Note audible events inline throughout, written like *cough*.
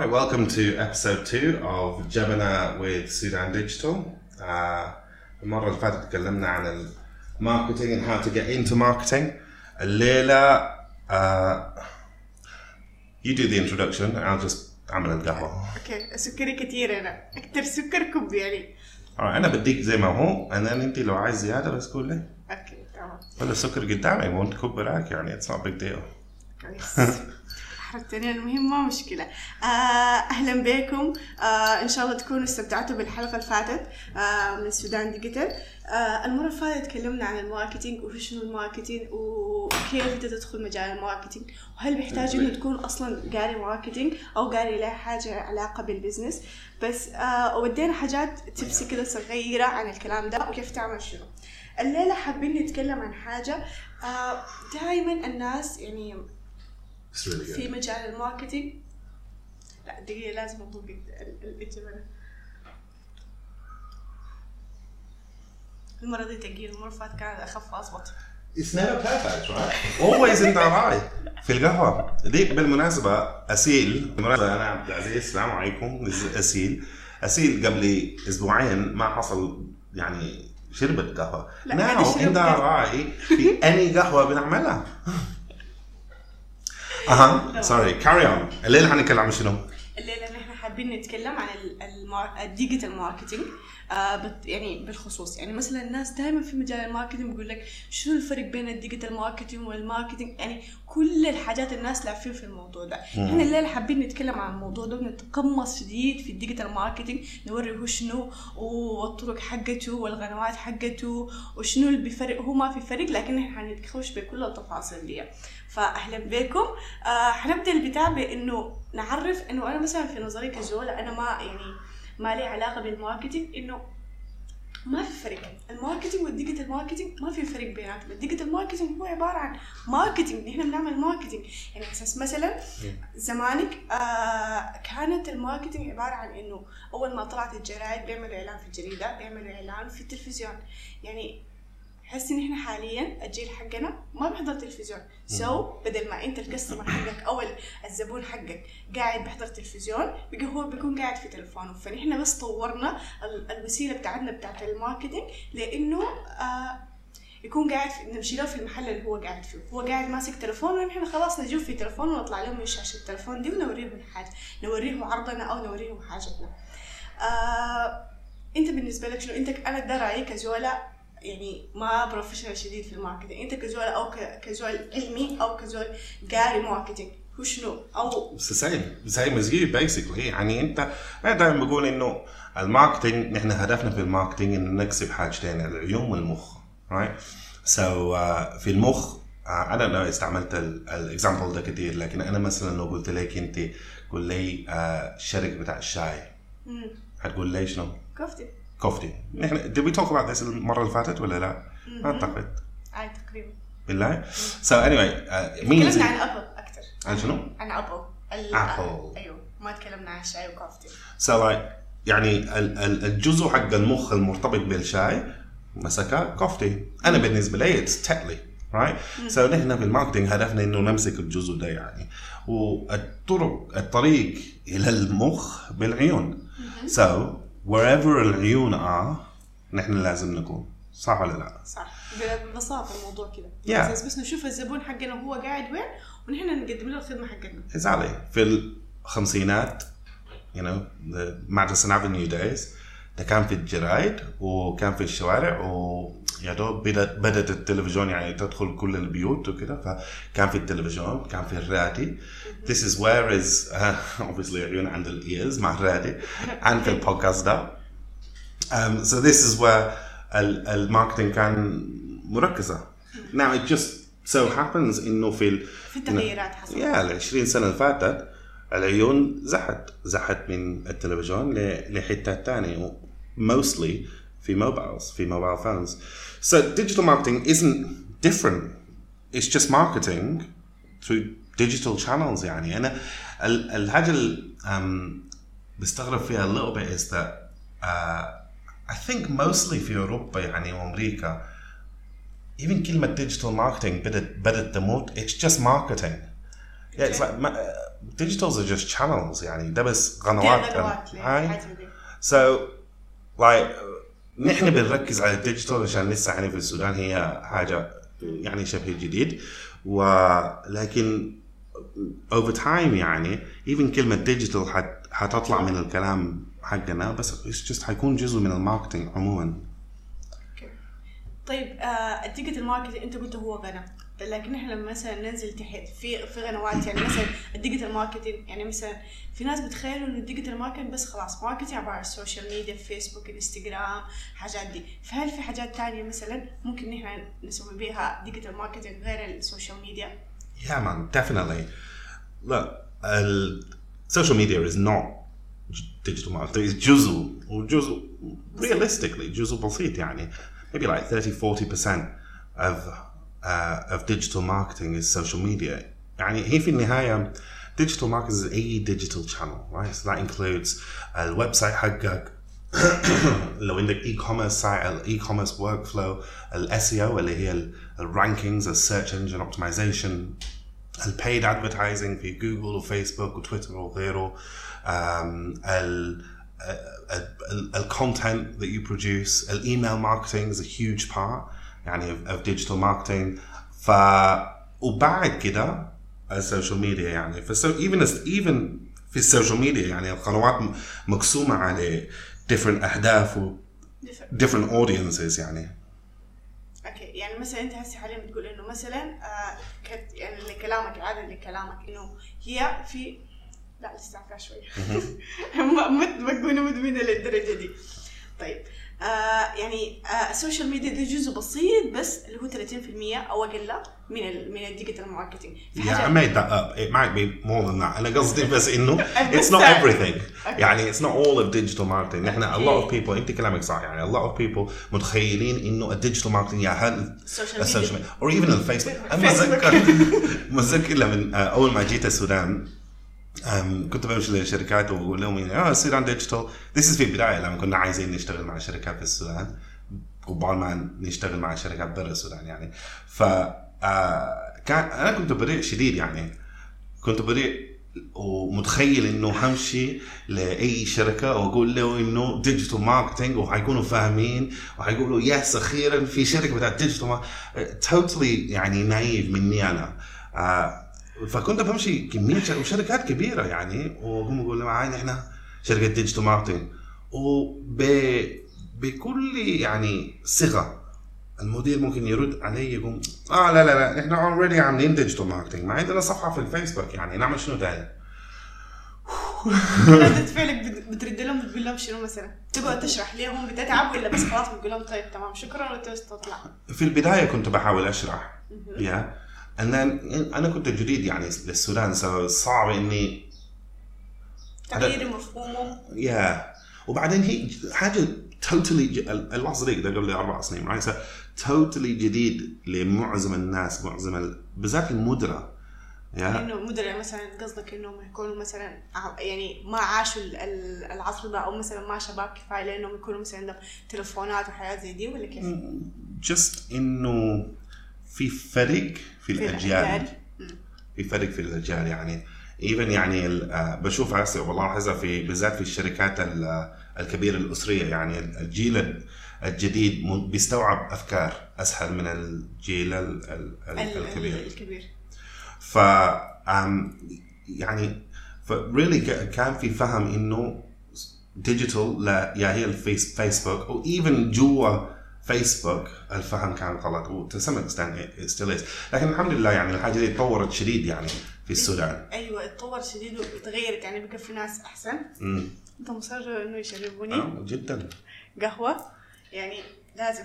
right, welcome to episode two of Jebena with Sudan Digital. Uh, المرة اللي فاتت تكلمنا عن ال marketing and how to get into marketing. الليلة uh, you do the introduction I'll just أعمل القهوة. okay سكري كثير أنا أكثر سكر كب يعني Alright, أنا بديك زي ما هو and then أنت لو عايز زيادة بس قول لي. okay تمام ولا السكر قدامي مو تكب براك يعني it's not a big deal. *laughs* كويس احرجتني المهم ما مشكلة. آه أهلا بكم. آه إن شاء الله تكونوا استمتعتوا بالحلقة اللي فاتت آه من السودان Digital. آه المرة اللي فاتت تكلمنا عن ال marketing وشنو ال marketing وكيف أنت تدخل مجال ال marketing وهل بيحتاج إنه تكون أصلا قاري marketing أو قاري لها حاجة علاقة بال business. بس آه ودينا حاجات tips كده صغيرة عن الكلام ده وكيف تعمل شنو. الليلة حابين نتكلم عن حاجة آه دائما الناس يعني really في مجال ال marketing. لا دقيقة لازم أضوق ال- ال- الجبنة المرة دي تقيل. المرة فاتت كانت أخف وأضبط It's never perfect, right? Always انت راي في القهوة. دي بالمناسبة أسيل. بالمناسبة أنا عبد العزيز السلام عليكم. أسيل. أسيل قبل أسبوعين ما حصل يعني شربت قهوة. يشرب انت قهوة. راي في أني قهوة بنعملها. أها sorry carry on الليلة حنتكلم عن شنو؟ الليلة نحن حابين نتكلم عن ال digital marketing آه يعني بالخصوص. يعني مثلا الناس دائما في مجال ال marketing بيقول لك شنو الفرق بين ال digital marketing وال marketing يعني كل الحاجات الناس لاعبين في الموضوع ده. إحنا الليلة حابين نتكلم عن الموضوع ده ونتعمق شديد في ال digital marketing نوري هو شنو والطرق حقته والقنوات حقته وشنو اللي بيفرق. هو ما في فرق لكن إحنا حنتخش بكل التفاصيل دي. فاهلا بكم. آه حنبدا البتاع بإنه نعرف إنه أنا مثلا في نظري كزولا أنا ما يعني ما لي علاقة بال marketing إنه ما في فرق. ال marketing وال digital marketing ما في فرق بيناتهم. ال digital marketing هو عبارة عن marketing نحن بنعمل marketing يعني أساس مثلا زمانك آه كانت ال marketing عبارة عن إنه أول ما طلعت الجرايد بيعملوا إعلان في الجريدة بيعملوا إعلان في التلفزيون. يعني حس إن إحنا حاليا الجيل حقنا ما بيحضر تلفزيون. so so, بدل ما أنت ال customer حقك أو الزبون حقك قاعد بيحضر تلفزيون بقى هو بيكون قاعد في تلفونه. فنحن بس طورنا ال- الوسيلة بتاعتنا بتاعت ال marketing لإنه آه يكون قاعد في نمشي له في المحل اللي هو قاعد فيه. هو قاعد ماسك تلفون ونحن خلاص نجيب في تلفون ونطلع له من شاشة التلفون دي ونوريه الحاجة نوريه عرضنا أو نوريه حاجتنا. آه أنت بالنسبة لك شنو؟ أنت أنا ده رأيي كزولا يعني ما professional شديد في ال marketing. أنت كزول أو كزول علمي أو كزول قاري marketing. هو شنو؟ أو same same as you basically يعني انت أنا دائما بقول إنه ال marketing نحن هدفنا في ال marketing إنه نكسب حاجتين العيون والمخ right so في المخ uh, أنا لو استعملت ال example ده كثير لكن أنا مثلا لو قلت لك أنت قول لي uh, الشركة بتاع الشاي. هتقول لي شنو؟ كفتي كفتي نحن did we talk about this المرة اللي فاتت ولا لا؟ ما أعتقد. عادي تقريبا بالله؟ so anyway uh, مين تكلمنا عن ابل أكثر عن شنو؟ عن Apple Apple. أيوه ما تكلمنا عن شاي وكفتي So like يعني ال- ال- الجزء حق المخ المرتبط بالشاي مسكه كفتي أنا بالنسبة لي exactly right so نحن في ال marketing هدفنا إنه نمسك الجزء ده يعني. والطرق الطريق إلى المخ بالعيون. so so wherever العيون are نحن لازم نكون صح ولا لا؟ صح. ببساطه الموضوع كده. Yeah. بس بس نشوف الزبون حقنا وهو قاعد وين ونحن نقدم له الخدمة حقتنا exactly. في الخمسينات you know the Madison Avenue days ده كان في الجرايد وكان في الشوارع و يا دوب بدأت بدأت التلفزيون يعني تدخل كل البيوت وكده فكان في التلفزيون كان في الرادي. This is where is uh, *laughs* obviously عيون عند ال ears مع الرادي عن في البودكاست ده um, so this is where ال- ال marketing كان مركزة now it just so happens انه في ال- في التغييرات حصلت يا ال 20 سنة اللي فاتت العيون زحت. زحت من التلفزيون ل- لحتات ثانية mostly في موبايلز في موبايل phones. So digital marketing isn't different. It's just marketing through digital channels يعني. أنا ال- الحاجة اللي um, بستغرب فيها a little bit is that uh, I think mostly في أوروبا يعني وأمريكا even كلمة digital marketing بدت بدت تموت. It's just marketing. Yeah, it's like ma- digitals are just channels يعني. ده بس قنوات هاي. so like uh, نحن بنركز على ال digital عشان لسه يعني في السودان هي حاجة يعني شبه جديد. ولكن over time يعني even كلمة digital حت حتطلع من الكلام حقنا بس just حيكون جزء من ال marketing عموما. طيب آه ال digital marketing انت قلت هو قناة لكن إحنا لما مثلا ننزل تحت في في قنوات يعني مثلا ال digital marketing يعني مثلا في ناس بتخيلوا إنه ال digital marketing بس خلاص marketing عبارة عن ال social media فيسبوك انستغرام حاجات دي فهل في حاجات تانية مثلا ممكن نحن نسوي بيها digital marketing غير ال social media؟ Yeah, man, definitely. Look, uh, social media is not j- digital marketing. It's جزء وجزء realistically جزء بسيط يعني maybe like 30 40% of uh, of digital marketing is social media. يعني هي في النهاية digital marketing is a digital channel, right? So that includes الويب سايت حقك لو عندك e-commerce site ال e-commerce workflow ال SEO اللي هي ال rankings ال search engine optimization ال paid advertising في جوجل وفيسبوك وتويتر وغيره um, ال ال content that you produce ال email marketing is a huge part يعني of, of digital marketing. ف وبعد كده ال social media يعني ف so even as- even في ال social media يعني القنوات م- مقسومه على different أهداف و different. audiences يعني. okay يعني مثلا أنت هسه حاليا بتقول إنه مثلا آه كت يعني لكلامك اعاده لكلامك إنه هي في لا لسه فيها شوية ما *laughs* ما تكونوا مدمنة للدرجة دي. طيب آه يعني آه ال social media ده جزء بسيط بس اللي هو 30% أو أقل من ال من ال digital marketing Yeah, I made that up. It might be more than that. أنا قصدي بس *laughs* بس it's not يعني. everything. Okay. يعني it's not all of digital marketing. نحن a lot of people أنت كلامك صح يعني a lot of people متخيلين إنه ال digital marketing ياهو ال social media. or even *laughs* الفيسبوك فيسبوك. متذكر *laughs* متذكر لما آه، أول ما جيت السودان كنت بمشي للشركات واقول لهم يعني آه السودان digital this is في البداية لما كنا عايزين نشتغل مع شركات في السودان. قبل ما نشتغل مع شركات برا السودان يعني. ف آه، كان أنا كنت بريء شديد يعني. كنت بريء ومتخيل إنه همشي لأي شركة وأقول له إنه digital marketing وحيكونوا فاهمين وحيقولوا yes أخيرا في شركة بتاعت digital totally يعني naive مني أنا. آه، فكنت بمشي كمية شر- وشركات كبيرة يعني وهم يقولوا معي نحن شركة digital marketing وب بكل يعني صيغة المدير ممكن يرد علي يقول آه لا لا لا إحنا already عاملين digital marketing ما عندنا صفحة في الفيسبوك يعني نعمل شنو تاني؟ *laughs* *laughs* ردة فعلك بت- بترد لهم بتقول لهم شنو مثلا؟ تقعد تشرح لهم بتتعب ولا بس خلاص بتقول لهم طيب تمام شكرا و just تطلع. في البداية كنت بحاول أشرح يا. Then أنا كنت جديد يعني للسودان صعب إني تغيير مفهومه. يا وبعدين هي حاجة توتالي الله صديق ده قبل أربع سنين رايت توتالي جديد لمعظم الناس معظم ال- بالذات المدراء يا إنه مدري مثلا قصدك إنهم يكونوا مثلا يعني ما عاشوا ال- ال- العصر ده أو مثلا ما شباب كفاية لأنهم يكونوا مثلا عندهم تلفونات وحياه زي دي ولا كيف؟ جست إنه في فرق في الأجيال. في فرق في الأجيال يعني. ايفن يعني آه، بشوف هسه والله لاحظها في بالذات في الشركات ال- الكبيرة الأسرية يعني الجيل ال- الجديد بيستوعب أفكار أسهل من الجيل ال- ال- ال- ال- الكبير. ال- الكبير. ف يعني ف really ك- كان في فهم إنه digital لا يا هي الفيس فيسبوك أو even جوا فيسبوك الفهم كان غلط. و to some extent it, it still is. لكن الحمد لله يعني الحاجة دي تطورت شديد يعني في السودان. أيوه اتطور شديد وتغيرت يعني بقى في ناس أحسن. امم انت مصر إنه يشربوني؟ آه جدا. قهوة؟ يعني لازم.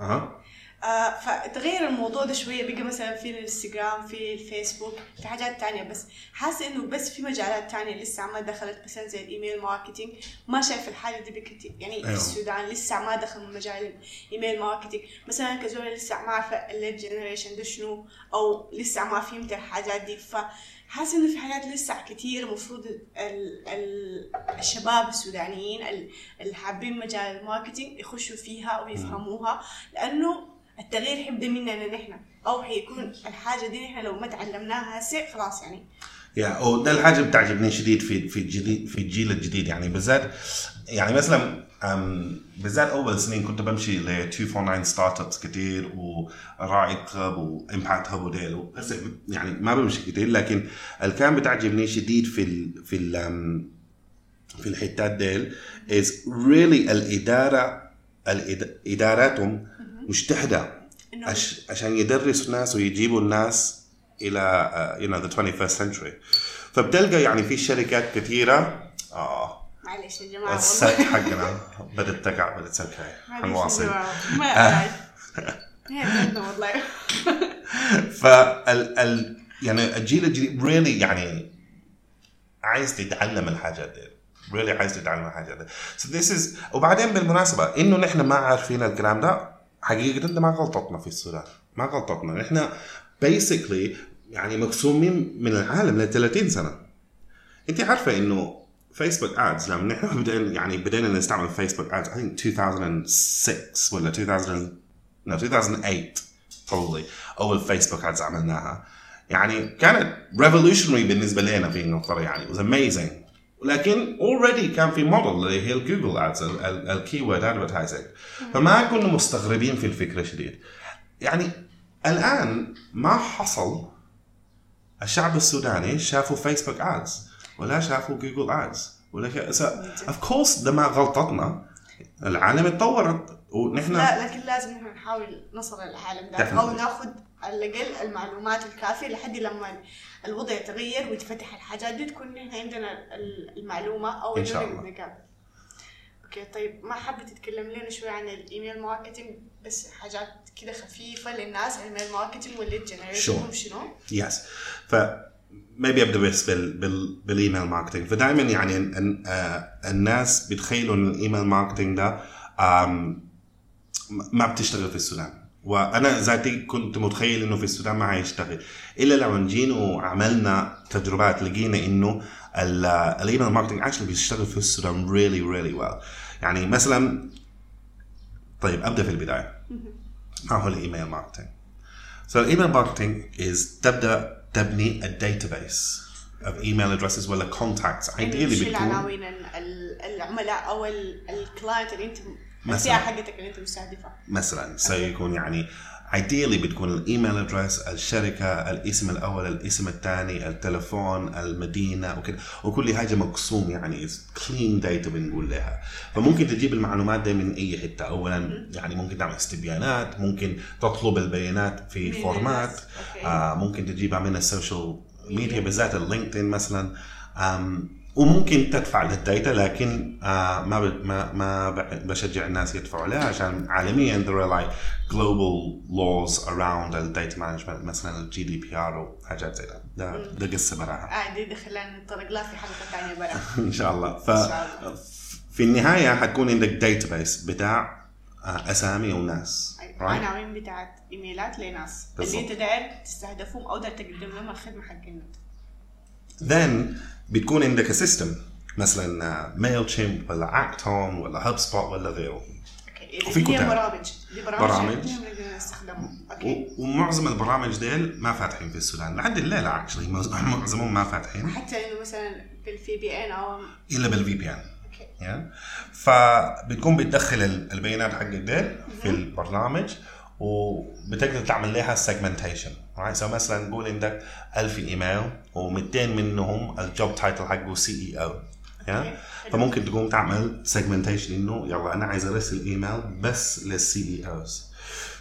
أها. آه فتغير الموضوع ده شوية. بقى مثلا في الانستغرام في الفيسبوك في حاجات تانية. بس حاسة إنه بس في مجالات تانية لسه ما دخلت. مثلا زي ال email marketing. ما شايف الحاجة دي بكتير يعني أيوة. في السودان لسه ما دخل مجال ال email marketing. مثلا كزول لسه ما عارفة ال lead generation ده شنو أو لسه ما فهمت الحاجات دي. فحاسة إنه في حاجات لسه كتير المفروض ال ال الشباب السودانيين ال- اللي حابين مجال ال marketing يخشوا فيها ويفهموها. لأنه التغيير حيبدا مننا نحن أو حيكون الحاجة دي نحن لو ما تعلمناها هسه خلاص يعني. يا وده الحاجة بتعجبني شديد في في الجديد في الجيل الجديد يعني. بالذات يعني مثلا بالذات أول سنين كنت بمشي ل 249 ستارت ابس كثير وراعي هب وامباكت هب وديل. يعني ما بمشي كثير لكن اللي بتعجبني شديد في ال في ال أم، في الحتات ديل is really الإدارة إداراتهم مجتهدة. عش عشان يدرسوا الناس ويجيبوا الناس إلى you know the 21st century. فبتلقى يعني في شركات كثيرة. آه. معلش يا جماعة حقنا. بدت تقع بدت يا حنواصل *laughs* ما والله. *laughs* فال ال يعني الجيل الجديد really يعني عايز تتعلم الحاجات دي. really عايز تتعلم الحاجات دي. So this is وبعدين بالمناسبة إنه نحن ما عارفين الكلام ده. حقيقة ما غلطتنا في السودان ما غلطتنا. نحن basically يعني مقسومين من العالم ل 30 سنة. أنت عارفة إنه فيسبوك ادز لما نحن بدينا يعني بدينا نستعمل فيسبوك ادز I think 2006 ولا 2000 no 2008 probably أول فيسبوك ادز عملناها. يعني كانت revolutionary بالنسبة لنا في إنجلترا يعني it was amazing. لكن already كان في موديل اللي هي ال Google Ads ال keyword advertising فما كنا مستغربين في الفكرة شديد. يعني الآن ما حصل الشعب السوداني شافوا Facebook Ads ولا شافوا Google Ads ولا ك... so, of course ده ما غلطتنا العالم اتطورت. ونحن لا لكن لازم نحن نحاول نصل للعالم ده. أو ناخذ على الأقل المعلومات الكافية لحد لما الوضع يتغير ويتفتح الحاجات دي تكون عندنا ال- المعلومة أو إن شاء الله. okay طيب ما حابة تتكلم لنا شوي عن ال email marketing بس حاجات كده خفيفة للناس ال email marketing و ال lead generation. شنو؟ yes ف maybe أبدأ بس بال بال بال email marketing فدائما يعني ال- آه، الناس بيتخيلوا إن ال email marketing ده ما بتشتغل في السودان وأنا ذاتي كنت متخيل إنه في السودان ما حيشتغل. إلا لما جينا وعملنا تجربات لقينا إنه ال- ال email marketing actually بيشتغل في السودان really really well. يعني مثلا طيب أبدأ في البداية. ما هو ال email marketing؟ So email marketing is تبدأ تبني a database of email addresses ولا contacts. ideally يعني شو بتكون العناوين ال- ال- العملاء أو ال client اللي أنت مثلاً. حقتك اللي انت مستهدفها مثلا سيكون يعني ideally بتكون ال email address الشركة الاسم الأول الاسم الثاني التلفون المدينة وكده. وكل حاجة مقسوم يعني clean data بنقول لها. فممكن تجيب المعلومات دي من أي حتة. اولا يعني ممكن تعمل استبيانات ممكن تطلب البيانات في forms. آه ممكن تجيبها من ال social media بالذات اللينكدين مثلا. آم وممكن تدفع لل data لكن آه ما ب- ما ما بشجع الناس يدفعوا عليها عشان عالميا there are like global laws around ال data management مثلا ال GDPR وحاجات زي ده ده, ده قصة براها آه دي دخلنا نتطرق لها في حلقة ثانية برا *laughs* إن شاء الله ف إن شاء الله. في النهاية حتكون عندك database بتاع آه أسامي وناس أيوة. right? عناوين بتاعت emailات لناس. اللي انت داير تستهدفهم أو داير تقدم لهم الخدمة حقتك then بتكون عندك system مثلا Mailchimp ولا Act-On ولا HubSpot ولا غيره. وفي كتاب. برامج. برامج. برامج. ومعظم البرامج ديل ما فاتحين في السودان. لحد الليلة actually *laughs* معظمهم ما فاتحين. حتى إنه مثلا في ال VPN أو إلا بال VPN okay فبتكون بتدخل ال- البيانات حق ديل في البرنامج وبتقدر تعمل لها segmentation so مثلا نقول عندك 1000 ايميل و200 منهم ال job title حقه CEO. فممكن تقوم تعمل segmentation انه يلا أنا عايز ارسل ايميل بس لل CEOs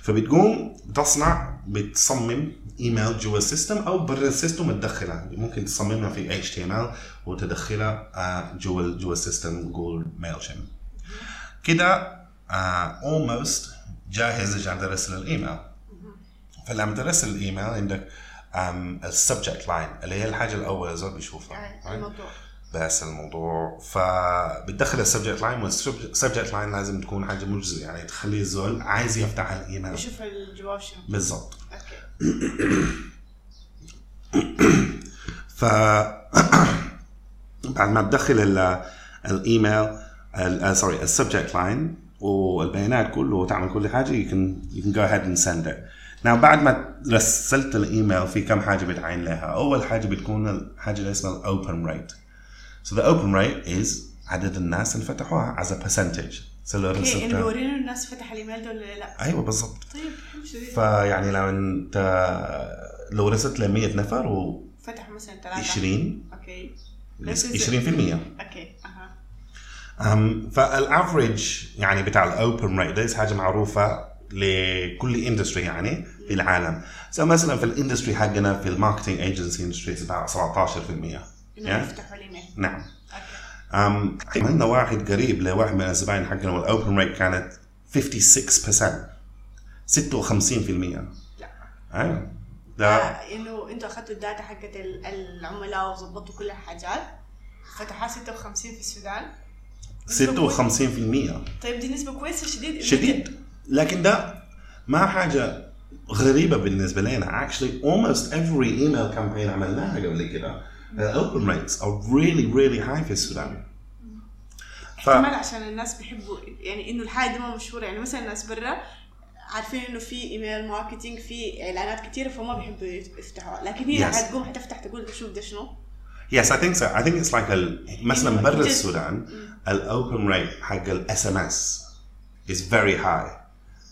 فبتقوم تصنع بتصمم ايميل جوا ال system أو برا السيستم تدخلها ممكن تصممها في HTML وتدخلها جوا جوا ال system نقول Mailchimp كده almost جاهز عشان ترسل الايميل فلما ترسل الإيميل عندك ال subject line اللي هي الحاجة الاولى الزول بيشوفها? الموضوع. بس الموضوع. فبتدخل ال subject line وال subject line لازم تكون حاجة مجزبه يعني تخلي الزول عايز يفتح الإيميل. بشوف الجواب شنو. بالضبط. okay. *coughs* ف *coughs* بعد ما تدخل ال- ال email sorry ال subject line والبيانات كله وتعمل كل حاجة you can you can go ahead and send it. Now بعد ما رسلت الإيميل في كم حاجة بتعاين لها. أول حاجة بتكون الحاجة اللي اسمها ال open rate so the open rate is عدد الناس اللي فتحوها percentage. So لو okay انه رسلت بيورينا الناس فتح الإيميل ده ولا لأ؟ أيوه بالضبط. طيب حلو شديد. فيعني لو أنت لو رسلت ل 100 نفر و فتح مثلا ثلاثة 20 okay. 20% okay أها. أم فال average يعني بتاع ال open rate ده حاجة معروفة لكل industry يعني في العالم. so مثلا في ال industry حقنا في ال marketing agency industry about 17% انه. يفتحوا الايميل نعم. okay. أم عملنا واحد قريب لواحد من الزباين حقنا وال open rate كانت 56% 56% لا. أيوه ده إنه إنتوا أخذتوا الداتا حقت ال- العملاء وظبطوا كل الحاجات. فتحها 56 في السودان. نسبة كويسة. 56% طيب دي نسبة كويسة شديد. شديد. لكن ده ما حاجة غريبة بالنسبة لنا. Actually almost every email campaign عملناها قبل كده. The open rates are really really high في السودان. ف احتمال عشان الناس بيحبوا يعني إنه الحاجة دي ما مشهورة. يعني مثلا الناس برا عارفين إنه في email marketing في إعلانات كثيره فما بيحبوا يفتحوها. لكن هي Yes. حتقوم حتفتح تقول شوف ده شنو. Yes I think so. I think it's like ال... مثلا برا السودان ال open rate حق ال SMS is very high.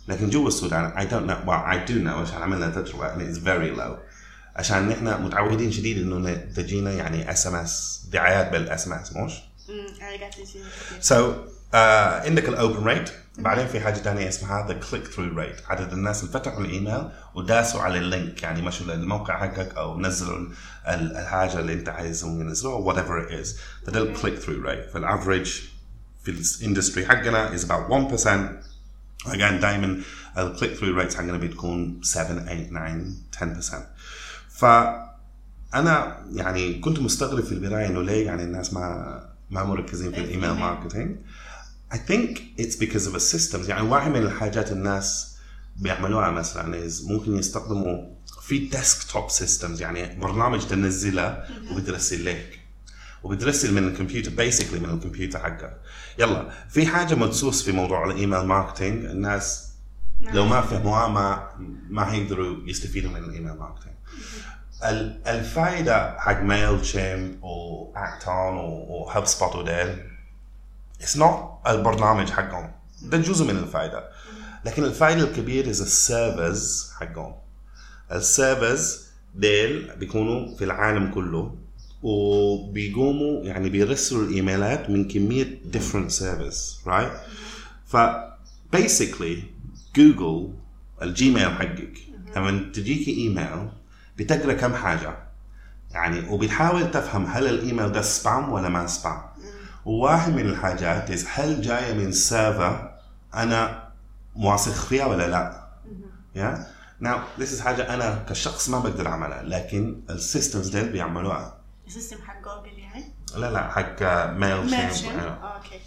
لكن جوا السودان I don't know. Well I do know عشان عملنا تجربه and it's very low. عشان نحن متعودين شديد إنه تجينا يعني SMS دعايات بال SMS؟ امم كثير So uh, عندك ال open rate بعدين في حاجة ثانية اسمها the click through rate عدد الناس اللي فتحوا الإيميل وداسوا على ال link. يعني مشوا للموقع حقك أو نزلوا ال- ال- الحاجة اللي أنت عايزهم ينزلوها whatever it is. فده ال click through rate فال average في ال industry حقنا is about 1% again دائما ال click through rates حقنا بتكون 7 8 9 10% ف أنا يعني كنت مستغرب في البداية إنه ليه يعني الناس ما ما مركزين في ال email marketing. I think it's because of the systems يعني واحد من الحاجات الناس بيعملوها مثلا ممكن يستخدموا في desktop systems يعني برنامج تنزله وبترسل لك وبترسل من الكمبيوتر basically من الكمبيوتر حقك. يلا في حاجة مدسوسة في موضوع ال email marketing. الناس لو ما فهموها ما ما هيقدروا يستفيدوا من ال email marketing. ال- الفائده حق Mailchimp و Act-On و HubSpot وديل it's not البرنامج حقهم. ده جزء من الفائده لكن الفائده الكبيرة is ال servers حقهم. ال servers ديل بيكونوا في العالم كله. وبيقوموا يعني بيرسلوا ال emailات من كمية different servers right ف basically Google ال Gmail حقك لما تجيك إيميل بتقرأ كم حاجة يعني وبتحاول تفهم هل الإيميل ده spam ولا ما spam وواحد من الحاجات هل جاية من server أنا واثق فيها ولا لا؟ yeah now this is حاجة أنا كشخص ما بقدر أعملها لكن ال systems ديل بيعملوها. ال system حق جوجل يعني لا لا حق mail ماشي okay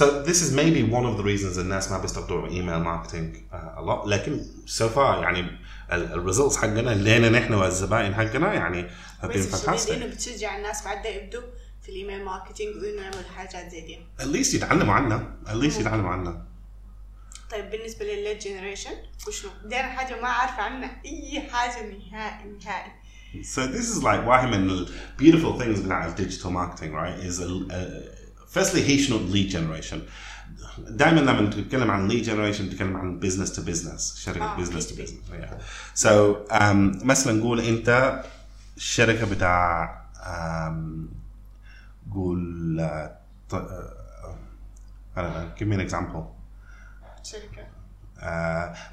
So this is maybe one of the reasons الناس ما بيستخدموا email marketing a lot. لكن so far يعني ال results حقنا لينا نحن والزباين حقنا يعني have been fantastic. انه بتشجع الناس بعد يبدوا في ال email marketing وانه يعملوا حاجات زي دي At least يتعلموا عنا at least يتعلموا عنا طيب بالنسبة للل lead generation وشنو؟ دي أنا حاجة ما عارفة عنها. أي حاجة نهائي نهائي. So this is like واحد من ال beautiful things بتاع ال digital marketing right is ال, uh, firstly هي شنو lead generation دائما لما نتكلم عن lead generation نتكلم عن business to business شركة آه، business to B2B. business yeah. so um, مثلا نقول انت الشركة بتاع um, قول uh, ط- uh, I don't know give me an example شركه Uh,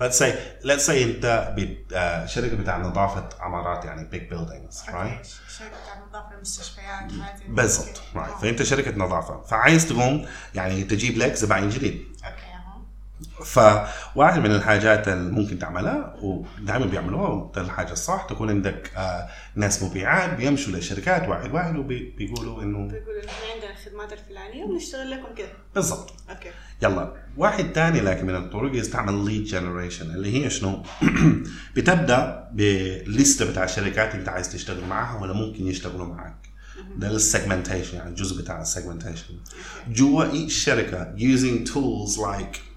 let's say let's say انت بت, uh, شركة بتاع نظافة عمارات يعني big buildings right? okay، شركة بتاع نظافة المستشفيات حاجة بالضبط right. فأنت شركة نظافة. فعايز تقوم يعني تجيب لك زباين جديد. فواحد من الحاجات اللي ممكن تعملها ودائما بيعملوها الحاجة الصح تكون عندك آه ناس مبيعات بيمشوا للشركات واحد واحد وبيقولوا إنه بيقولوا إحنا عندنا الخدمات الفلانية وبنشتغل لكم كذا بالضبط okay يلا واحد تاني لكن من الطرق يستعمل lead generation اللي هي شنو؟ *clears throat* بتبدأ ب list بتاع الشركات انت عايز تشتغل معاها ولا ممكن يشتغلوا معاك. ده ال segmentation يعني الجزء بتاع ال segmentation. جوا إيش شركة using tools like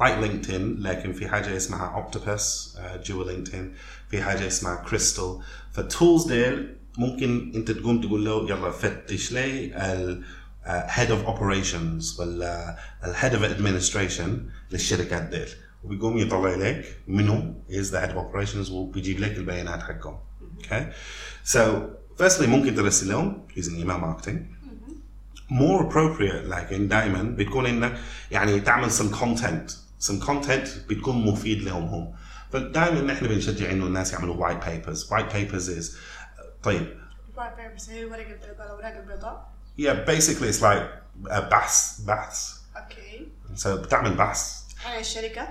like LinkedIn لكن في حاجة اسمها Octopus جوا LinkedIn في حاجة اسمها كريستال فال tools ديل ممكن انت تقوم تقول له يلا فتش لي ال head of operations ولا ال head of administration للشركات ديل. وبيقوم يطلع لك منو is the head of operations وبيجيب لك البيانات حقهم. okay so firstly ممكن ترسل لهم using email marketing. more appropriate لكن دائما بتكون إنك يعني تعمل some content some content بتكون مفيد لهم هم. فدائما نحن بنشجع إنه الناس يعملوا white papers. White papers is طيب. ال white papers هي الورق البيضاء الاوراق البيضاء yeah basically it's like بحث بحث okay so بتعمل بحث عن الشركة؟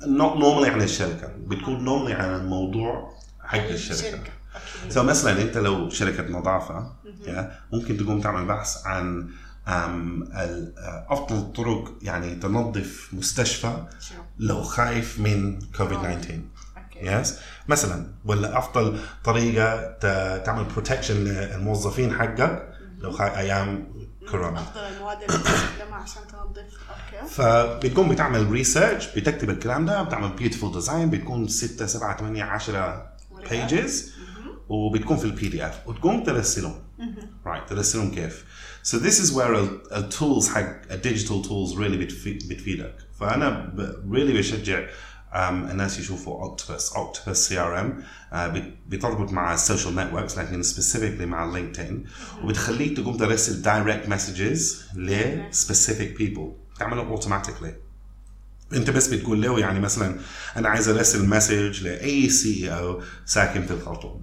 Not normally عن الشركة. بتكون normally عن الموضوع حق الشركة. so مثلا أنت لو شركة نظافة يا ممكن تقوم تعمل بحث عن أفضل الطرق يعني تنظف مستشفى؟ لو خايف من كوفيد 19 okay yes مثلا ولا أفضل طريقة تعمل protection للموظفين حقك لو خايف أيام كورونا. أفضل المواد اللي تستخدمها عشان تنظف. okay فبتكون بتعمل research بتكتب الكلام ده بتعمل beautiful design بتكون 6 7 8 10 pages وبتكون في ال PDF وتقوم ترسلهم. right ترسلهم كيف؟ So this is where ال- ال tools حق ال digital tools really بتفي- بتفيدك فانا ب- really بشجع um, الناس يشوفوا Octopus Octopus CRM بتربط مع ال social networks لكن specifically مع LinkedIn وبتخليك تقوم ترسل direct messages ل specific people. تعمله automatically انت بس بتقول له يعني مثلا أنا عايز ارسل message لأي CEO ساكن في الخرطوم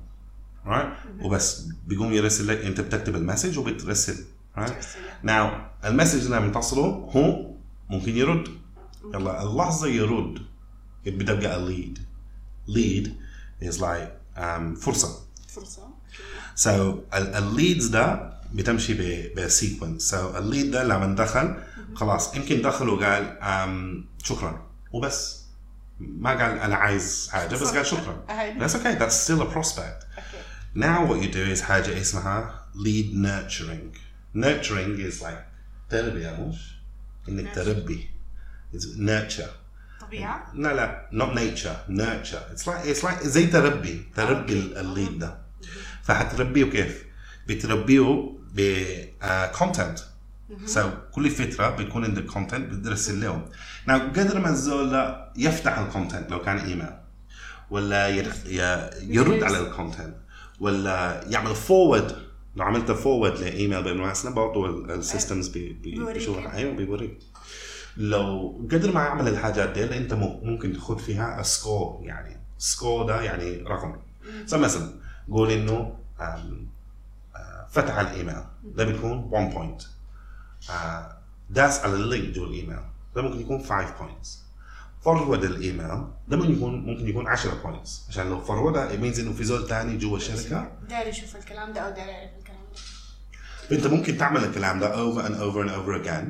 right? وبس بيقوم يرسل لك انت بتكتب ال message وبترسل right? Now ال message لما تصله هو ممكن يرد. يلا اللحظة يرد. بتبقى ال lead lead. Is like um, فرصة. فرصة So ال leads ده بتمشي ب sequence so ال lead ده لما دخل خلاص يمكن دخل وقال um, شكرا. وبس. ما قال أنا عايز حاجة بس قال شكرا. *laughs* that's okay. That's still a prospect. okay now what you do is حاجة اسمها lead nurturing. Nurturing is like تربيه مش انك تربي it's nurture. طبيعه لا لا not nature nurture. It's like it's like زي تربي تربي ال lead ده فحتربيه كيف؟ بتربيه ب content so كل فترة بيكون عندك content بترسل لهم now قدر ما الزول يفتح ال content لو كان ايميل ولا يرد على ال content ولا يعمل forward لو عملت forward ل email بالمناسبه برضه ال systems. بيشوفها. أيوه بيوريك. لو قدر ما يعمل الحاجات دي أنت ممكن تاخذ فيها score يعني score ده يعني رقم. so مثلا قول إنه آه، فتح الإيميل. ده بيكون 1 point داس على ال link جوا الايميل ده ممكن يكون 5 points forward ال email ده ممكن يكون ممكن يكون 10 points عشان لو forward ها it means إنه في زول ثاني جوا الشركة. داري يشوف الكلام ده أو داري يعرف. فانت ممكن تعمل الكلام ده over and over and over again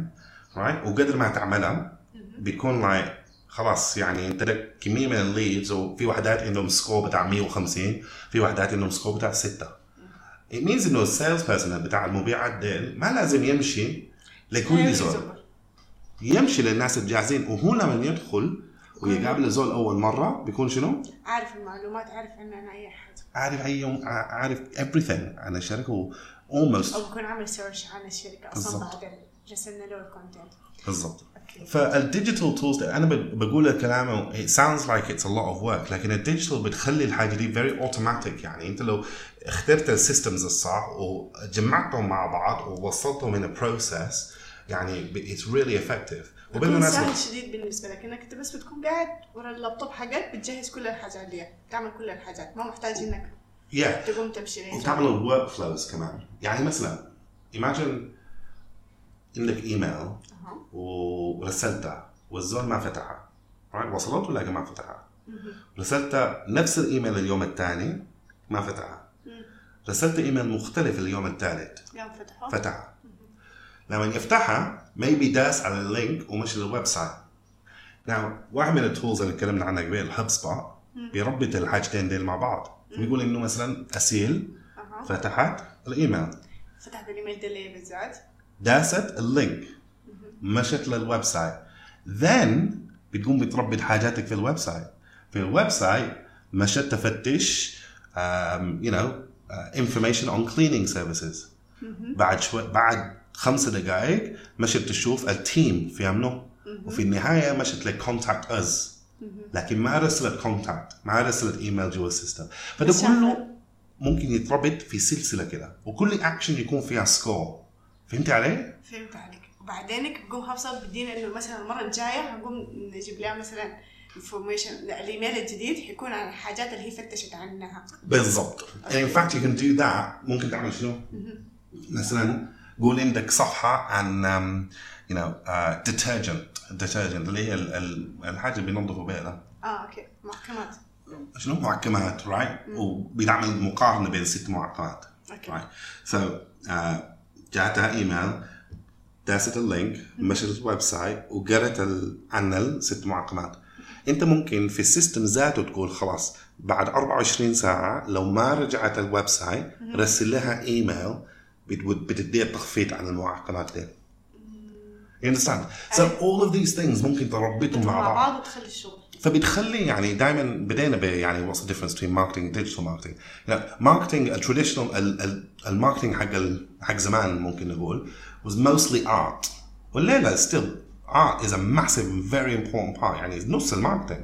right وقدر ما تعملها بيكون like خلاص يعني انت لك كمية من ال leads وفي وحدات عندهم score بتاع 150 في وحدات عندهم score بتاع 6 it means إنه ال sales personnel بتاع المبيعات ديل ما لازم يمشي لكل زول. يمشي للناس الجاهزين وهو لما يدخل ويقابل الزول أول مرة بيكون شنو؟ عارف المعلومات عارف عنه عن أي حاجة. عارف أي يوم عارف everything. عن الشركة و almost أو بكون عامل search عن الشركة أصلا. بعد رسلنا له ال content بالضبط. فال digital tools أنا بقول الكلام it sounds like it's a lot of work لكن ال digital بتخلي الحاجة دي very automatic. يعني أنت لو اخترت ال systems الصح وجمعتهم مع بعض ووصلتهم in a process يعني really effective. بيكون وبالمناسبه سهل شديد بالنسبة لك إنك أنت بس بتكون قاعد ورا اللابتوب حقك بتجهز كل الحاجات دي تعمل كل الحاجات. ما محتاج إنك yeah. تقوم تمشي وتعمل ال workflows كمان. يعني مثلا imagine عندك ايميل. ورسلتها والزول ما فتحها? وصلت ولا ما فتحها؟ رسلت نفس الإيميل اليوم الثاني ما فتحها. رسلت إيميل مختلف اليوم الثالث فتحها. لما يفتحها maybe داس على ال link ومشي لل website. Now واحد من ال tools اللي اتكلمنا عنها قبل ال HubSpot بيربط الحاجتين ديل مع بعض. بيقول إنه مثلا أسيل. فتحت الإيميل. فتح بالايميل ده ليه بالذات؟ داست ال link. مشت للويب سايت. Then بتقوم بتربط حاجاتك في ال website. في ال website مشت تفتش um, you know uh, information on cleaning services. بعد شوي بعد خمس دقائق مشت تشوف ال team في منو وفي النهاية مشت لك contact us لكن ما رسلت contact ما رسلت ايميل جوا ال system فده كله ممكن يتربط في سلسلة كده. وكل اكشن يكون فيها score فهمت علي؟ فهمت عليك. وبعدين كده بقوم حفصل بدينا إنه مثلا المرة الجاية حنقوم نجيب لها مثلا information ال email الجديد حيكون عن الحاجات اللي هي فتشت عنها. بالضبط. In fact you can do that. ممكن تعمل شنو؟ مثلا قول عندك صفحة عن you know uh, detergent detergent اللي هي ال- ال- الحاجة اللي بينظفوا بيها آه أوكي. معقمات. شنو؟ معقمات right. وبيعمل مقارنه بين ست معقمات أوكي. So uh, جاتها إيميل داست ال link مشت ال website وقرت ال- عن الست معقمات أنت ممكن في ال system ذاته تقول خلاص بعد 24 ساعة لو ما رجعت ال website رسل لها إيميل بتديها تخفيض عن المعقمات دي You understand? So all of these things ممكن تربطهم مع مع بعض بعض وتخلي الشغل فبتخلي يعني دائما بدينا ب يعني what's the difference between marketing and digital marketing؟ يعني marketing a traditional ال- ال- ال marketing حق ال- حق زمان ممكن نقول was mostly art والليله still art is a massive and very important part يعني نص ال marketing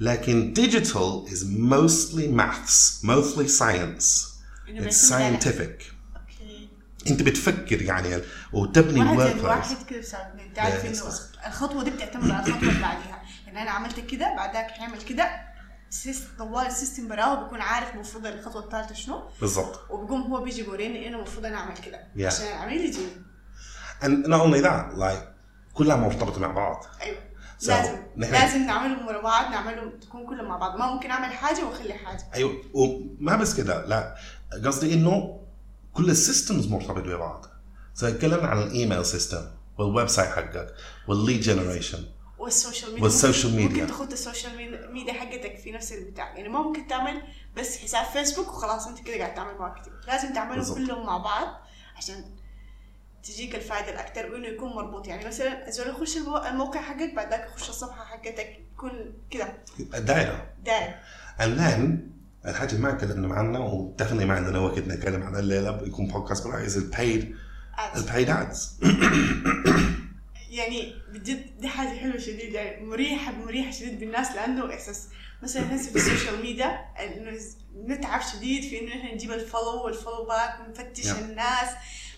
لكن digital is mostly maths mostly science it's scientific انت بتفكر يعني وتبني زائد واحد كده Yes. انه الخطوة دي بتعتمد على الخطوة اللي بعدها يعني أنا عملت كده بعدك حيعمل كده. طوال ال system براه بيكون عارف المفروض الخطوة الثالثه شنو. بالضبط. وبيقوم هو بيجي يوريني إنه المفروض أنا أعمل كده. Yeah. عشان العميل يجي. And not only that like كلها مرتبطة مع بعض. أيوه. So, لازم. نحن- لازم نعملهم ورا بعض نعملهم تكون كلهم مع بعض. ما ممكن أعمل حاجة وأخلي حاجة. أيوه. وما بس كده لا. قصدي إنه كل ال systems مرتبط ببعض. اتكلمنا عن ال email system وال website حقك وال lead generation وال social media. وال social ممكن- ميديا. ممكن تاخد ال social media- حقتك في نفس البتاع. يعني ما ممكن تعمل بس حساب فيسبوك وخلاص أنت كده قاعد تعمل marketing لازم تعملهم. كلهم مع بعض عشان تجيك الفائده الاكثر وإنه يكون مربوط. يعني مثلا الزول يخش المو- الموقع حقك بعد ذاك يخش الصفحة حقتك يكون كده. الدائره داير and then الحاجة اللي ما تكلمنا عنها ودفني ما عندنا وقت نتكلم عنها الليلة بيكون بودكاست برايز البيد البيد ادز يعني بجد دي حاجة حلوة شديد يعني مريحه مريحة شديد بالناس لأنه إحساس مثلا نحس في السوشيال ميديا نتعب شديد في إنه إحنا نجيب ال follow وال follow back ونفتش Yeah. الناس.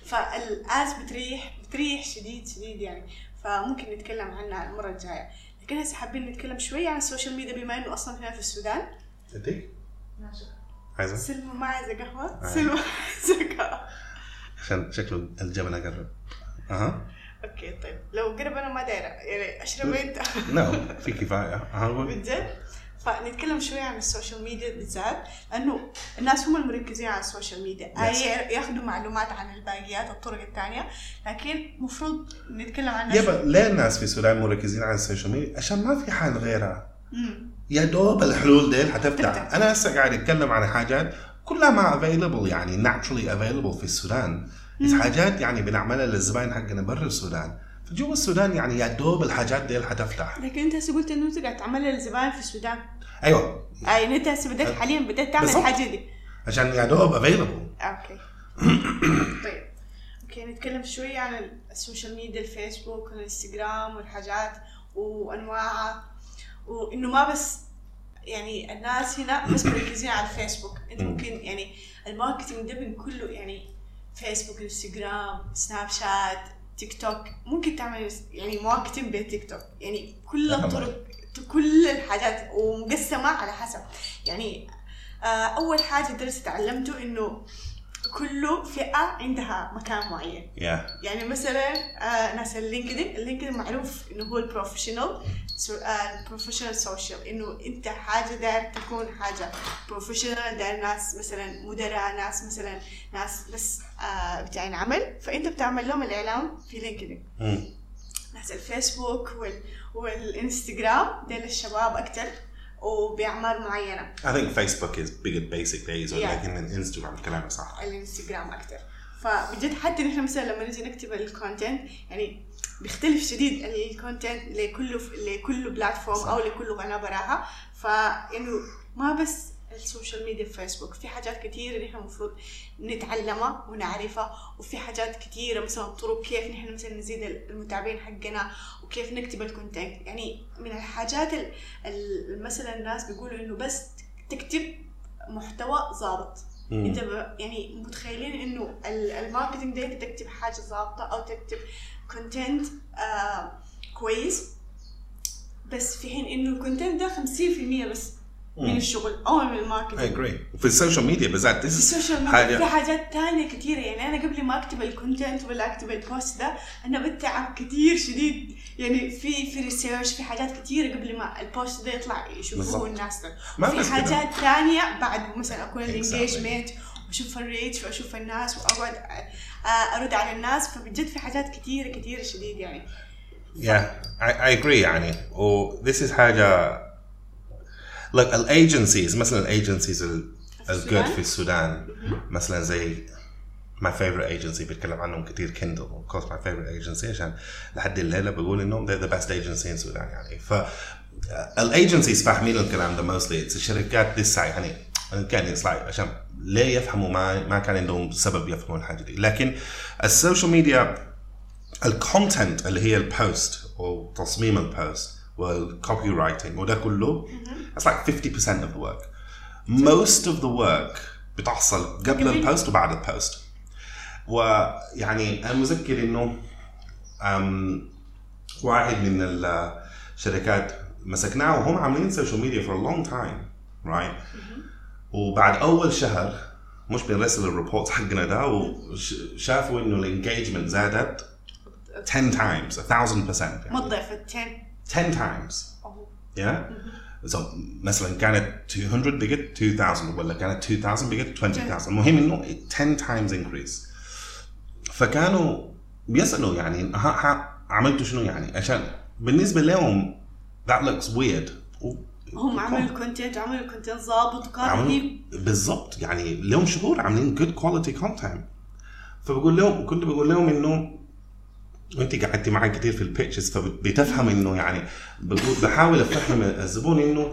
فال ads بتريح بتريح شديد شديد يعني. فممكن نتكلم عنها المرة الجاية. لكن هسه حابين نتكلم شوية عن ال social media بما إنه أصلا هنا في السودان. عايزة؟ سلمى ما عايزة قهوة. سلمى عايزة قهوة. عشان شكله الجبل قرب أها. أوكي طيب. لو قرب أنا ما دايرة. يعني أشرب أنت. *laughs* لا في كفاية. بجد فنتكلم شوية عن ال social media بالذات لأنه الناس هم المركزين على ال social media. Yes. ياخذوا معلومات عن الباقيات الطرق الثانية لكن المفروض نتكلم عنها يبا ليه الناس في السودان مركزين على ال social media؟ عشان ما في حل غيرها. مم. يا دوب الحلول ديل حتفتح. تفتح. أنا هسه قاعد أتكلم عن حاجات كلها ما available يعني naturally available في السودان. بس حاجات يعني بنعملها للزباين حقنا برا السودان. فجوا السودان يعني يا دوب الحاجات ديل حتفتح. لكن أنت هسه قلت إنه أنت قاعد تعملها للزبائن في السودان. أيوه. إن أنت هسه بدأت حاليا بدأت تعمل. الحاجة دي. عشان يا دوب available أوكي. *coughs* طيب. أوكي نتكلم شوية عن ال social media الفيسبوك والانستغرام والحاجات وأنواعها. وإنه ما بس يعني الناس هنا بس مركزين على الفيسبوك. أنت مم. ممكن يعني ال marketing ده من كله يعني فيسبوك إنستغرام سناب شات تيك توك. ممكن تعمل يعني marketing بتيك توك. يعني كل. الطرق كل الحاجات ومقسمة على حسب. يعني آه، أول حاجة درست تعلمته إنه كل فئة عندها مكان معين. يا يعني مثلا آه ناس اللينكدين اللينكدين معروف إنه هو ال professional ال professional social إنه أنت حاجة داير تكون حاجة. professional داير ناس مثلا مدراء ناس مثلا ناس بس آه بتاعين عمل فأنت بتعمل لهم الاعلان في لينكدين ناس الفيسبوك وال والإنستغرام ده للشباب أكتر وبأعمار معينة. I think Facebook is basic these days Yeah. ولكن الانستغرام كلامك صح. الإنستغرام أكتر. فبجد حتى نحن مثلا لما نجي نكتب ال content يعني بيختلف شديد. ال content لكل لكل platform أو لكل قناه براها فانه ما بس ال social media في فيسبوك في حاجات كثيره نحن المفروض نتعلمها ونعرفها وفي حاجات كثيره مثلا طرق كيف نحن مثلا نزيد المتابعين حقنا وكيف نكتب ال content يعني من الحاجات ال مثلا الناس بيقولوا إنه بس تكتب محتوى ظابط. أنت يعني متخيلين إنه ال marketing ده تكتب حاجة ظابطة أو تكتب content آه كويس بس في حين إنه ال content ده 50% بس من الشغل أو من ال marketing، I agree وفي ال social media بالذات في ال social media في حاجات ثانية كثيره يعني أنا قبل ما أكتب ال content ولا أكتب ال post ده أنا بتعب كثير شديد. يعني في في research في حاجات كثيره قبل ما ال post ده يطلع يشوفوه الناس. ده في حاجات ثانية بعد مثلا أكون ال engagement وأشوف ال reach وأشوف الناس وأقعد أرد على الناس فبجد في حاجات كثيره كثيره شديد يعني. Yeah, I, I agree يعني. و this is حاجة like ال agencies مثلا ال agencies ال good في السودان؟ مثلا زي my favorite agency بيتكلم عنهم كثير كندل of course my favorite agency عشان لحد الليلة بقول إنهم they're the best agency in السودان يعني. ف ال agencies فاهمين الكلام ده mostly. الشركات لسه يعني كان like عشان ليه يفهموا ما ما كان عندهم سبب يفهموا الحاجة دي. لكن ال social media ال content اللي هي ال post أو تصميم ال post وال copywriting وده كله it's like 50% of the work. Most of the work بتحصل قبل ال post وبعد ال post ويعني أنا مذكر إنه واحد من الشركات مسكناه وهم عاملين social media for a long time right وبعد أول شهر مش بنرسل ال report حقنا ده وشافوا إنه ال engagement زادت 10 times 1000% يعني. ما ضعفت 10 10 times yeah so مثلا كانت 200 بقت 2000 ولا كانت 2000 بقت 20000 المهم إنه 10 times increase. فكانوا بيسألوا يعني ها ها عملتوا شنو يعني؟ عشان بالنسبة لهم that looks weird. هم عملوا content عملوا content ظابط وكان بالضبط يعني لهم شهور عاملين good quality content فبقول لهم كنت بقول لهم إنه وانت قعدتي معي كثير في ال pitches فبتفهم إنه يعني بحاول أفهم الزبون إنه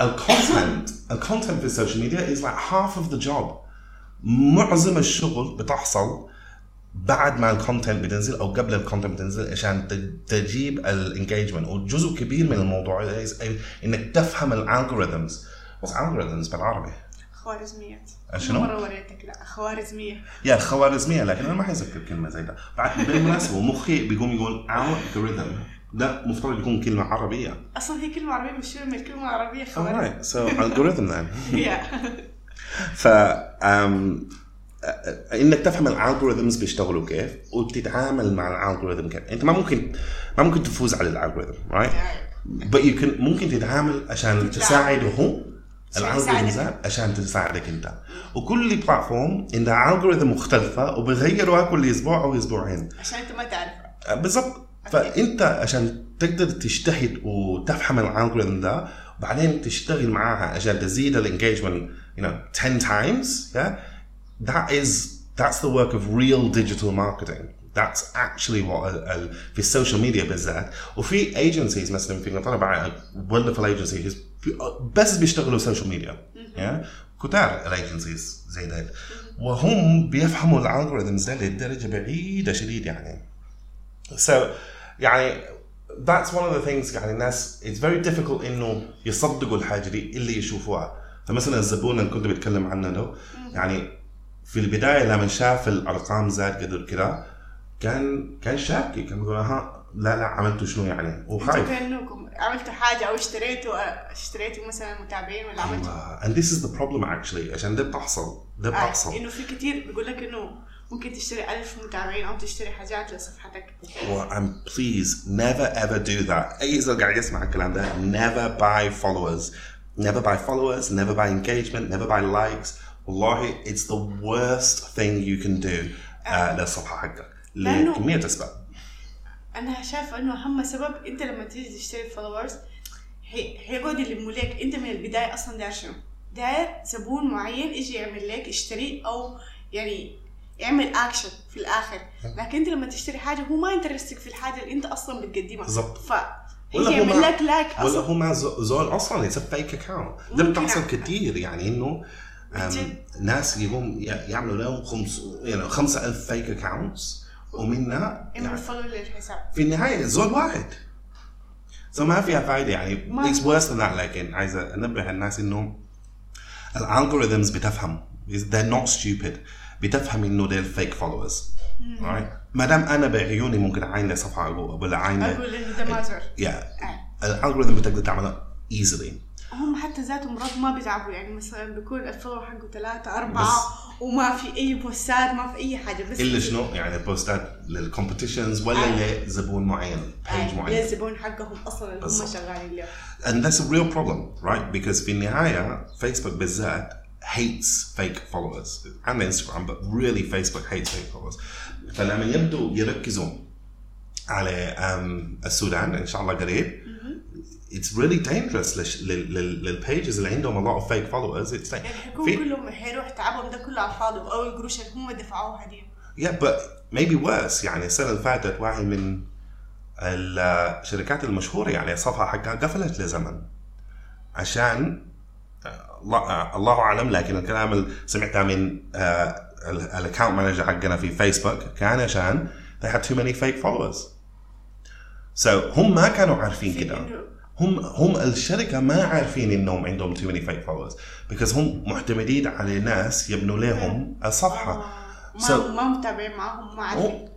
ال content ال content في ال social media is like half of the job معظم الشغل بتحصل بعد ما ال content بتنزل أو قبل ال content بتنزل عشان تجيب ال engagement وجزء كبير من الموضوع إنك تفهم ال algorithms بس algorithms بالعربي. خوارزميات شنو؟ مرة وريتك. لا خوارزمية. يا الخوارزمية لكن أنا ما حيذكر كلمة زي ده. بعد بالمناسبة مخي بيقوم يقول algorithm. ده مفترض يكون كلمة عربية. أصلا هي كلمة عربية مشهورة من الكلمة العربية خوارزم algorithm then. *laughs* Yeah. ف um, إنك تفهم ال algorithms بيشتغلوا كيف وتتعامل مع ال algorithm كيف. أنت ما ممكن ما ممكن تفوز على ال algorithm right can ممكن تتعامل عشان تساعده هو ال algorithm عشان تساعدك أنت. وكل platform عندها algorithm مختلفة وبيغيروها كل أسبوع أو أسبوعين. عشان أنت ما تعرف بالضبط. فأنت عشان تقدر تجتهد وتفهم ال algorithm ده وبعدين تشتغل معاها عشان تزيد ال engagement you know 10 times yeah that is that's the work of real digital marketing. That's actually what ال, ال, في ال social media بالذات وفي agencies مثلا في انجلترا wonderful agencies بس بيشتغلوا social media yeah? كتار ال agencies زي ده وهم بيفهموا ال algorithms ده لدرجه بعيده شديد يعني so يعني that's one of the things يعني الناس it's very difficult انه يصدقوا الحاجة دي اللي يشوفوها. فمثلا الزبون اللي كنت بتكلم عنه ده يعني في البداية لما شاف الأرقام زاد قدر كده كان كان شاكي كان بيقول ها لا لا عملتوا شنو يعني؟ وخايف. كأنكم عملتوا حاجة أو اشتريتوا اشتريتوا مثلا متابعين ولا عملتوا and this is the problem actually عشان ده بتحصل ده بتحصل. إنه في كثير بيقول لك إنه ممكن تشتري ألف متابعين أو تشتري حاجات لصفحتك. Well, I'm please never ever do that. أي زول قاعد يسمع الكلام ده never buy followers. Never buy followers never buy engagement never buy likes. والله it's the worst thing you can do uh, للصفحة حقك لكمية أسباب. أنا شايفه إنه أهم سبب أنت لما تيجي تشتري فولورز هيقعد يلموا لك. أنت من البداية أصلا داير شنو؟ داير زبون معين يجي يعمل لك يشتري أو يعني يعمل اكشن في الآخر. لكن أنت لما تشتري حاجة هو ما interested في الحاجة اللي أنت أصلا بتقدمها. بالضبط. ف ولا هو لك like ولا أصلا. هو ما زول أصلا it's fake account ده بتحصل. كثير يعني إنه. ناس يقوم يعملوا لهم خمس يعني 5000 fake accounts ومنها يعني في النهاية زول واحد. So ما فيها فايدة يعني. it's worse لكن عايز أنبه الناس إنه ال algorithms بتفهم. They're not stupid. بتفهم إنه they're fake followers. right. ما دام أنا بعيوني ممكن أعاين لصفحة أقول- ولا أعاين ل- أقول إنه ده ما زر. Yeah. ال algorithm بتقدر تعملها easily. هم حتى ذاتهم مرات ما بيتعبوا يعني مثلا بيكون ال follow حقه ثلاثة أربعة وما في أي بوستات ما في أي حاجة بس الا شنو يعني بوستات لل competitions ولا آه. لزبون معين page آه، معين للزبون حقهم أصلا اللي هم. شغالين له and that's a real problem right? Because في النهاية فيسبوك بالذات hates fake followers. And Instagram but really Facebook hates fake followers. فلما يبدوا يركزوا على السودان إن شاء الله قريب it's really dangerous للش- لل- لل- للبيجز اللي عندهم a lot of fake followers. It's like يعني حيكون في- كلهم حيروح تعبهم ده كله على الفاضي أو القروش اللي هم دفعوها دي. Yeah, but maybe worse. يعني السنة اللي فاتت واحد من الشركات المشهورة يعني الصفحة حقها قفلت لزمن. عشان آه، الله آه، الله أعلم لكن الكلام اللي سمعته من ال account manager حقنا في فيسبوك كان عشان they had too many fake followers. So هم ما كانوا عارفين في كده. إنه- هم هم الشركة ما عارفين انهم عندهم too many fake followers because هم معتمدين على ناس يبنوا لهم الصفحة. آه، So- ما ما متابعين معاهم ما عارفين.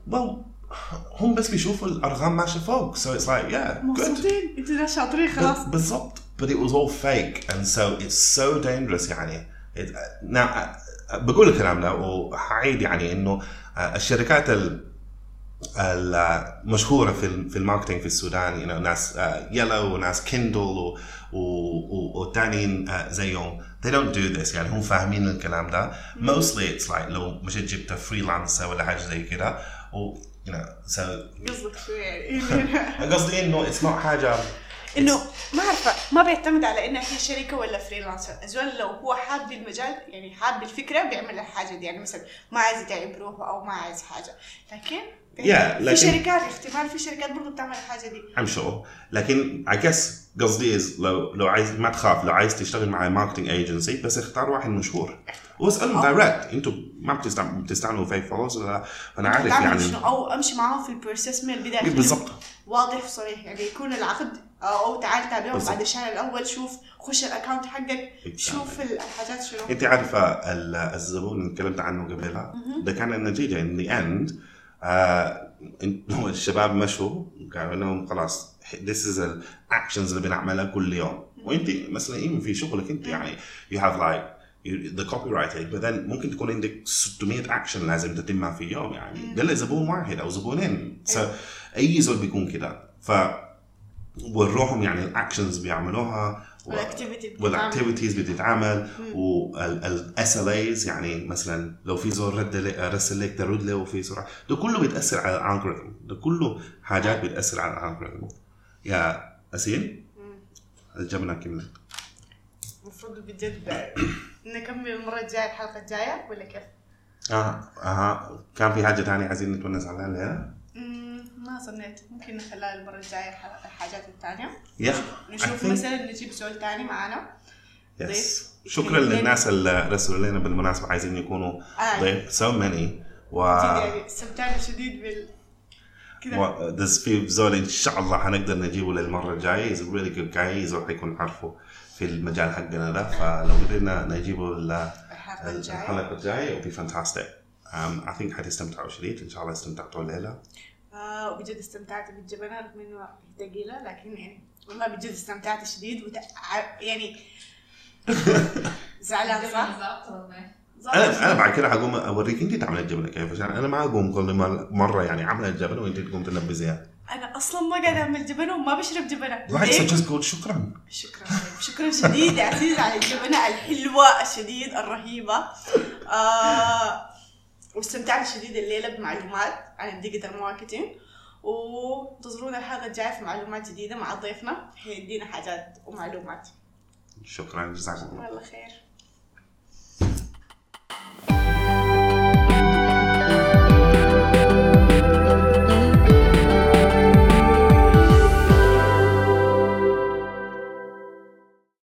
هم بس بيشوفوا الأرقام ماشية فوق. It's like yeah good. مبسوطين. أنتوا ناس شاطرين خلاص. بال- بالضبط. But it was all fake. And so it's so dangerous يعني. It, now بقول الكلام ده وحعيد يعني إنه uh, الشركات ال المشهوره في في الماركتينج في السودان you know, ناس يلو وناس كيندل و- و- والتانيين uh, زيهم. They don't do this يعني هم فاهمين الكلام ده. mostly it's like لو مشيت جبت freelancer ولا حاجة زي كده و you know so قصدك شو يعني؟ *laughs* قصدي إنه it's not حاجة إنه ما اعرفه ما بيعتمد على انها هي شركة ولا freelancer الزول لو هو حاب المجال يعني حاب الفكرة بيعمل الحاجة دي. يعني مثلا ما عايز يتعب روحه أو ما عايز حاجة. لكن Yeah, في لكن- شركات احتمال في شركات برضه بتعمل الحاجة دي. I'm sure. لكن I guess قصدي لو لو عايز ما تخاف لو عايز تشتغل مع marketing agency بس اختار واحد مشهور. واسألهم direct أنتم ما بتستعملوا بتستعملوا fake follows ولا أنا عارف يعني شنو؟ أو أمشي معاهم في ال process من البداية. بالضبط. واضح وصريح يعني يكون العقد أو تعال تابعهم. بعد الشهر الأول شوف خش ال account حقك. شوف الحاجات شنو. أنت عارفة ال- الزبون اللي تكلمت عنه قبلها؟ ده كان النتيجة in the end *laughs* الشباب مشوا قالوا لهم خلاص this is ال actions اللي بنعملها كل يوم. وإنت مثلا إيه في شغلك إنت يعني you have like copywriting but then ممكن تكون عندك 600 اكشن لازم تتمها في يوم يعني. قال لي زبون واحد أو زبونين. so أي زول بيكون كده. ف وروهم يعني ال actions بيعملوها. وال activities بتتعمل. وال SLAs يعني مثلا لو في زول رد لي- رسل لك ترد له وفي سرعة. ده كله بيتأثر على ال algorithm ده كله حاجات بتأثر على ال algorithm يا أسيل؟ الجبنه كملت المفروض بجد *coughs* نكمل المرة الجاية الحلقة الجاية ولا كيف؟ آه آه كان في حاجة ثانية عايزين نتونس عليها؟ الليلة ما ظنيت ممكن نخليها المرة الجاية الح- الحاجات الثانية. Yeah نشوف مثلا نجيب سؤال ثاني معانا. yes ضيف. شكرا. للناس اللي رسلوا لنا بالمناسبة. عايزين يكونوا آه. ضيف. so many و يعني استمتعنا شديد بال كذا في زول إن شاء الله حنقدر نجيبه للمرة الجاية. is really good guy زول حيكون عارفه في المجال حقنا ده. فلو قدرنا نجيبه الحلقة الجاية. الحلقة الجاية. It'll be fantastic. Um, I think حتستمتعوا شديد. إن شاء الله استمتعتوا الليلة. آه وبجد استمتعت بالجبنة رغم إنه ثقيلة لكن يعني والله بجد استمتعت شديد. وت... يعني *laughs* زعلان صح؟ أنا أنا بعد كده حقوم أوريك. انت تعمل الجبنة كيف؟ عشان أنا ما أقوم كل مر- مرة يعني عامله الجبنة وانت تقوم تنبذيها أنا أصلا ما قاعدة أعمل جبنة وما بشرب so just go شكرا. شكرا. شكرا شديد. يا عزيز على الجبنة الحلوة الشديد الرهيبة. آه واستمتعنا شديد الليلة بمعلومات عن ال digital marketing وانتظرونا الحلقة الجاية في معلومات جديدة مع ضيفنا حيدينا حاجات ومعلومات. شكرا جزاكم الله. خير.